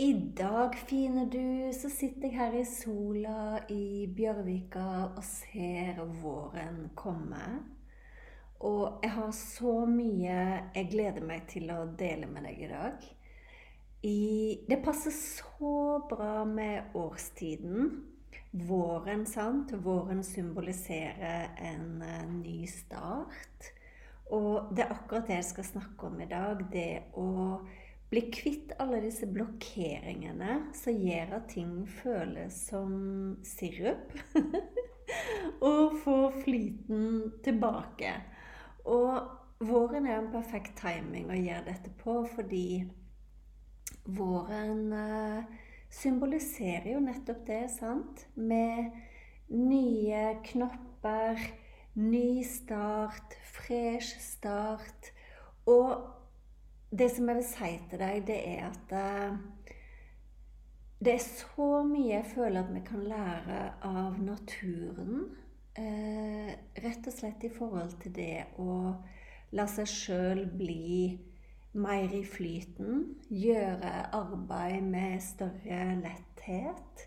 I dag, fine du, så sitter jeg her i sola i Bjørvika og ser våren komme. Og jeg har så mye jeg gleder meg til å dele med deg i dag. I, det passer så bra med årstiden. Våren, sant? Våren symboliserer en uh, ny start. Og det er akkurat det jeg skal snakke om i dag. Det å bli kvitt alle disse blokkeringene som gjør at ting føles som sirup. og få flyten tilbake. Og våren er en perfekt timing å gjøre dette på, fordi våren eh, symboliserer jo nettopp det, sant? Med nye knopper, ny start, fresh start. Og det som jeg vil si til deg, det er at uh, det er så mye jeg føler at vi kan lære av naturen. Uh, rett og slett i forhold til det å la seg sjøl bli mer i flyten. Gjøre arbeid med større letthet.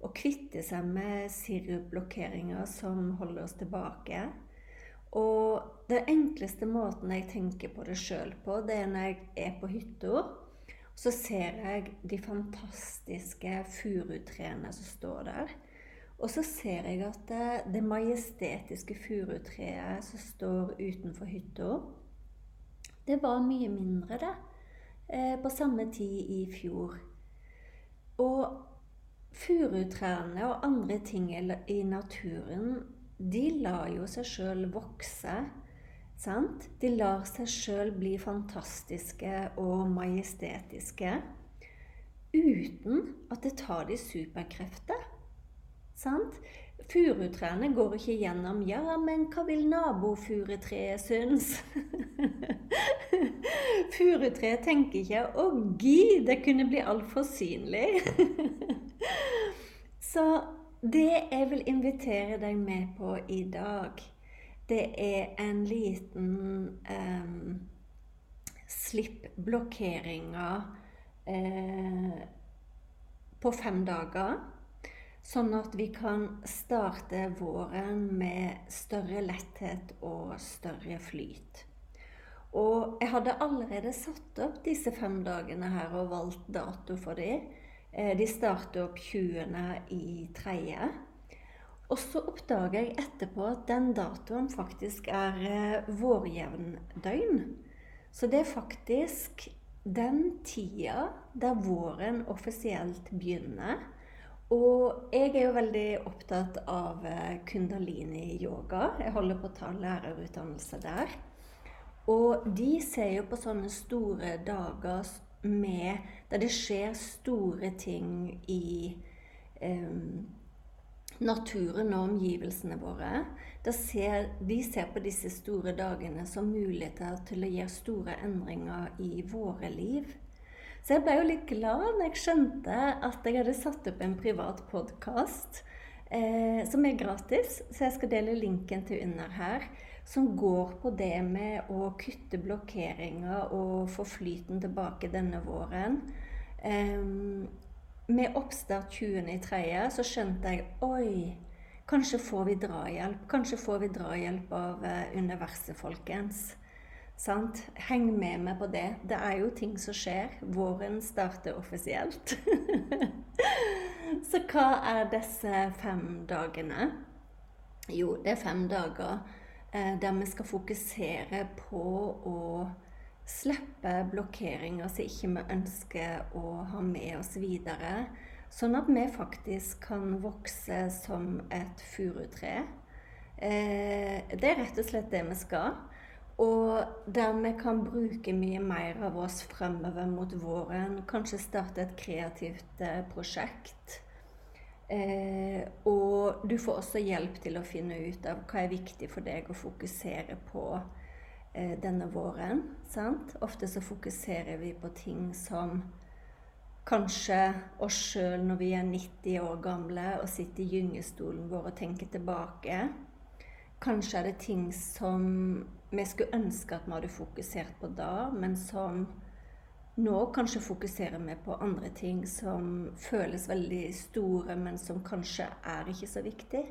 Og kvitte seg med sirupblokkeringer som holder oss tilbake. Og den enkleste måten jeg tenker på det sjøl på, det er når jeg er på hytta. Så ser jeg de fantastiske furutrærne som står der. Og så ser jeg at det, det majestetiske furutreet som står utenfor hytta, det var mye mindre, det. Eh, på samme tid i fjor. Og furutrærne og andre ting i naturen de lar jo seg sjøl vokse. Sant? De lar seg sjøl bli fantastiske og majestetiske uten at det tar de superkrefter. Sant? Furutrærne går ikke gjennom 'Ja, men hva vil nabofurutreet synes?' Furutreet tenker ikke 'Å, gi, det kunne bli altfor synlig'. Så det jeg vil invitere deg med på i dag, det er en liten um, Slipp blokkeringa eh, på fem dager. Sånn at vi kan starte våren med større letthet og større flyt. Og jeg hadde allerede satt opp disse fem dagene her og valgt dato for dem. Eh, de starter opp 20. i tredje. Og så oppdager jeg etterpå at den datoen faktisk er eh, vårjevndøgn. Så det er faktisk den tida der våren offisielt begynner. Og jeg er jo veldig opptatt av eh, kundalini-yoga. Jeg holder på å ta lærerutdannelse der. Og de ser jo på sånne store dager med Der det skjer store ting i um, naturen og omgivelsene våre. Ser, de ser på disse store dagene som muligheter til å gjøre store endringer i våre liv. Så jeg ble jo litt glad når jeg skjønte at jeg hadde satt opp en privat podkast eh, som er gratis. Så jeg skal dele linken til under her som går på det med å kutte blokkeringer og få flyten tilbake denne våren. Um, med oppstart 20.3. så skjønte jeg oi, Kanskje får vi drahjelp. Kanskje får vi drahjelp av eh, universet, folkens. Sant? Heng med meg på det. Det er jo ting som skjer. Våren starter offisielt. Så hva er disse fem dagene? Jo, det er fem dager der vi skal fokusere på å slippe blokkeringer som ikke vi ønsker å ha med oss videre. Sånn at vi faktisk kan vokse som et furutre. Eh, det er rett og slett det vi skal. Og der vi kan bruke mye mer av oss fremover mot våren. Kanskje starte et kreativt eh, prosjekt. Eh, og du får også hjelp til å finne ut av hva er viktig for deg å fokusere på eh, denne våren. Sant? Ofte så fokuserer vi på ting som kanskje oss sjøl når vi er 90 år gamle og sitter i gyngestolen vår og tenker tilbake. Kanskje er det ting som vi skulle ønske at vi hadde fokusert på da, men som nå kanskje fokuserer vi på andre ting som føles veldig store, men som kanskje er ikke så viktig.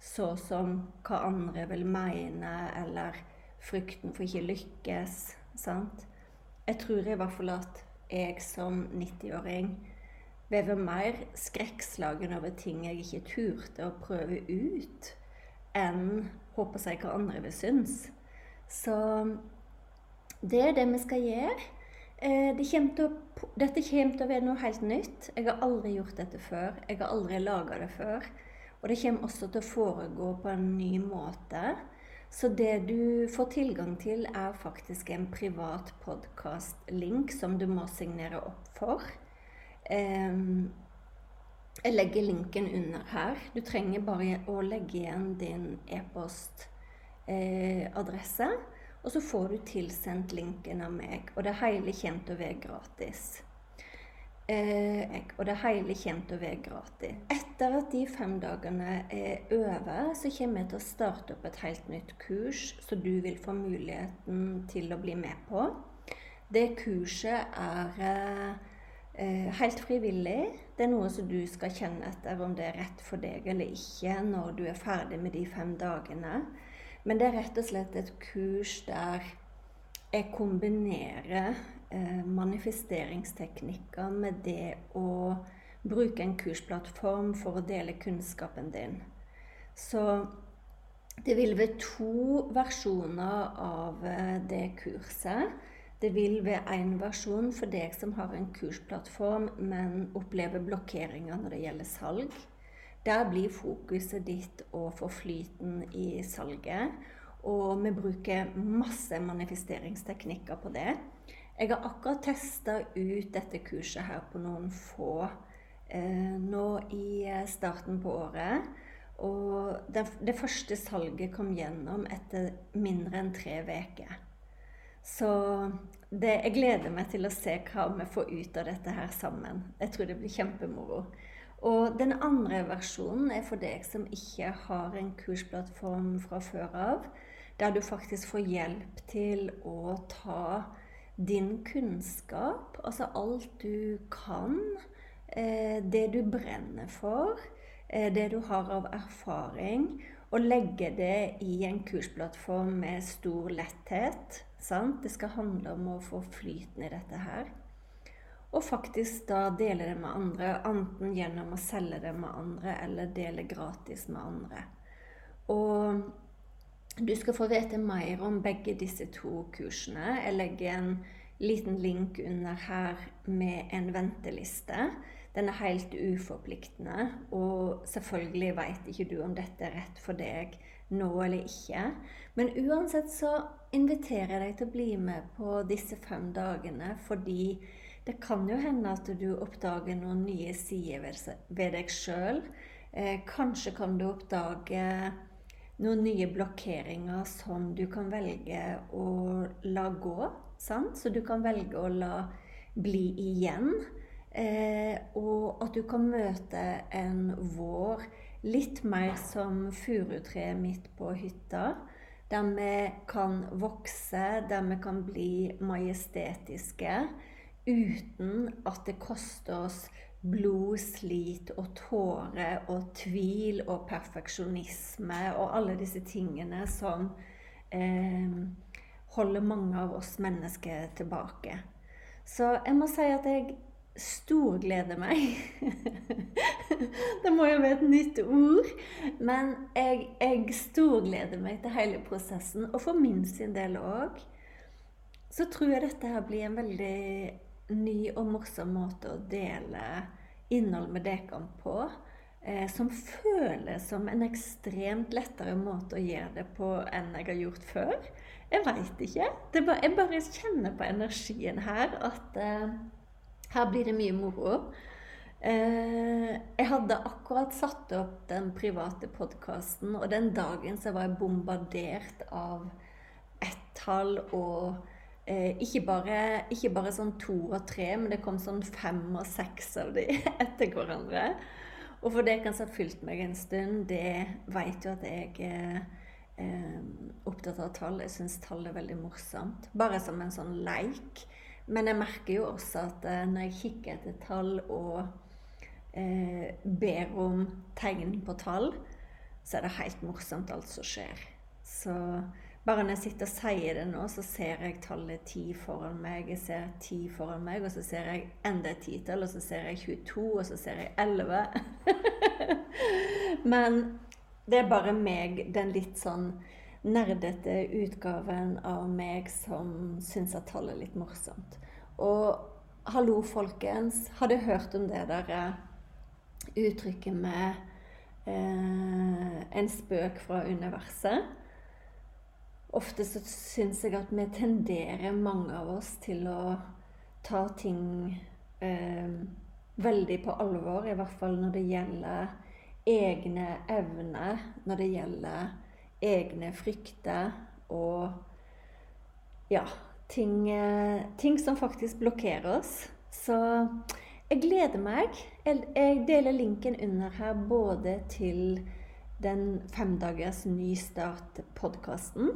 Så som hva andre vil mene, eller frykten for ikke lykkes. Sant? Jeg tror i hvert fall at jeg som 90-åring vever mer skrekkslagen over ting jeg ikke turte å prøve ut, enn håper seg hva andre vil synes. Så det er det vi skal gjøre. Eh, det kommer å, dette kommer til å være noe helt nytt. Jeg har aldri gjort dette før. Jeg har aldri laga det før. Og det kommer også til å foregå på en ny måte. Så det du får tilgang til, er faktisk en privat podkast-link som du må signere opp for. Jeg legger linken under her. Du trenger bare å legge igjen din e-postadresse. Og så får du tilsendt linken av meg. Og det hele kommer til å være gratis. Eh, og det hele kommer til å være gratis. Etter at de fem dagene er over, så kommer jeg til å starte opp et helt nytt kurs, som du vil få muligheten til å bli med på. Det kurset er eh, helt frivillig. Det er noe som du skal kjenne etter om det er rett for deg eller ikke når du er ferdig med de fem dagene. Men det er rett og slett et kurs der jeg kombinerer Eh, manifesteringsteknikker med det å bruke en kursplattform for å dele kunnskapen din. Så det vil være to versjoner av eh, det kurset. Det vil være én versjon for deg som har en kursplattform, men opplever blokkeringer når det gjelder salg. Der blir fokuset ditt å få flyten i salget. Og vi bruker masse manifesteringsteknikker på det. Jeg har akkurat testa ut dette kurset her på noen få eh, nå i eh, starten på året. Og det, det, første salget kom gjennom etter mindre enn tre uker. Så det, jeg gleder meg til å se hva vi får ut av dette her sammen. Jeg tror det blir kjempemoro. Og den andre versjonen er for deg som ikke har en kursplattform fra før av, der du faktisk får hjelp til å ta din kunnskap, altså alt du kan, eh, det du brenner for, eh, det du har av erfaring, og legge det i en kursplattform med stor letthet. Sant? Det skal handle om å få flyten i dette her. Og faktisk da dele det med andre, enten gjennom å selge det med andre eller dele gratis med andre. Og du skal få vite mer om begge disse to kursene. Jeg legger en liten link under her med en venteliste. Den er helt uforpliktende, og selvfølgelig vet ikke du om dette er rett for deg nå eller ikke. Men uansett så inviterer jeg deg til å bli med på disse fem dagene, fordi det kan jo hende at du oppdager noen nye sider ved deg sjøl. Eh, kanskje kan du oppdage noen nye blokkeringer som du kan velge å la gå. Sant? Så du kan velge å la bli igjen. Eh, og at du kan møte en vår litt mer som furutreet midt på hytta. Der vi kan vokse, der vi kan bli majestetiske uten at det koster oss blod, slit og tårer og tvil og perfeksjonisme og alle disse tingene som eh, holder mange av oss mennesker tilbake. Så jeg må si at jeg storgleder meg. det må jo være et nytt ord. Men jeg, jeg storgleder meg til hele prosessen. Og for min sin del òg så tror jeg dette her blir en veldig ny og morsom måte å dele innhold med dere på. Eh, som føles som en ekstremt lettere måte å gjøre det på enn jeg har gjort før. Jeg veit ikke. Bare, jeg bare kjenner på energien her at eh, her blir det mye moro. Eh, jeg hadde akkurat satt opp den private podkasten, og den dagen så var jeg bombardert av ett-tall og Eh, ikke, bare, ikke, bare, sånn to og tre, men det kom sånn fem og seks av de etter hverandre. Og for dere som har fulgt meg en stund, det vet jo at jeg er eh, opptatt av tall. Jeg syns tall er veldig morsomt. Bare som en sånn leik. Men jeg merker jo også at eh, når jeg kikker etter tall og eh, ber om tegn på tall, så er det helt morsomt alt som skjer. Så bare når jeg sitter og sier det nå, så ser jeg tallet 10 foran meg. Jeg ser 10 foran meg, og så ser jeg enda et titall, og så ser jeg 22, og så ser jeg 11. Men det er bare meg, den litt sånn nerdete utgaven av meg som syns at tallet er litt morsomt. Og hallo, folkens. Har dere hørt om det der eh, uttrykket med eh, en spøk fra universet? Ofte så syns jeg at vi tenderer, mange av oss, til å ta ting eh, veldig på alvor. I hvert fall når det gjelder egne evner, når det gjelder egne frykter og ja, ting, eh, ting som faktisk blokkerer oss. Så jeg gleder meg. Jeg deler linken under her både til den femdagers nystart-podkasten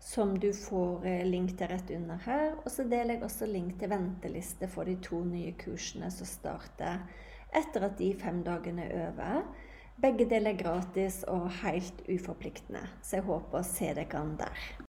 som du får eh, link til rett under her. Og så deler jeg også link til venteliste for de to nye kursene som starter etter at de fem dagene er over. Begge deler er gratis og helt uforpliktende, så jeg håper å se dere der.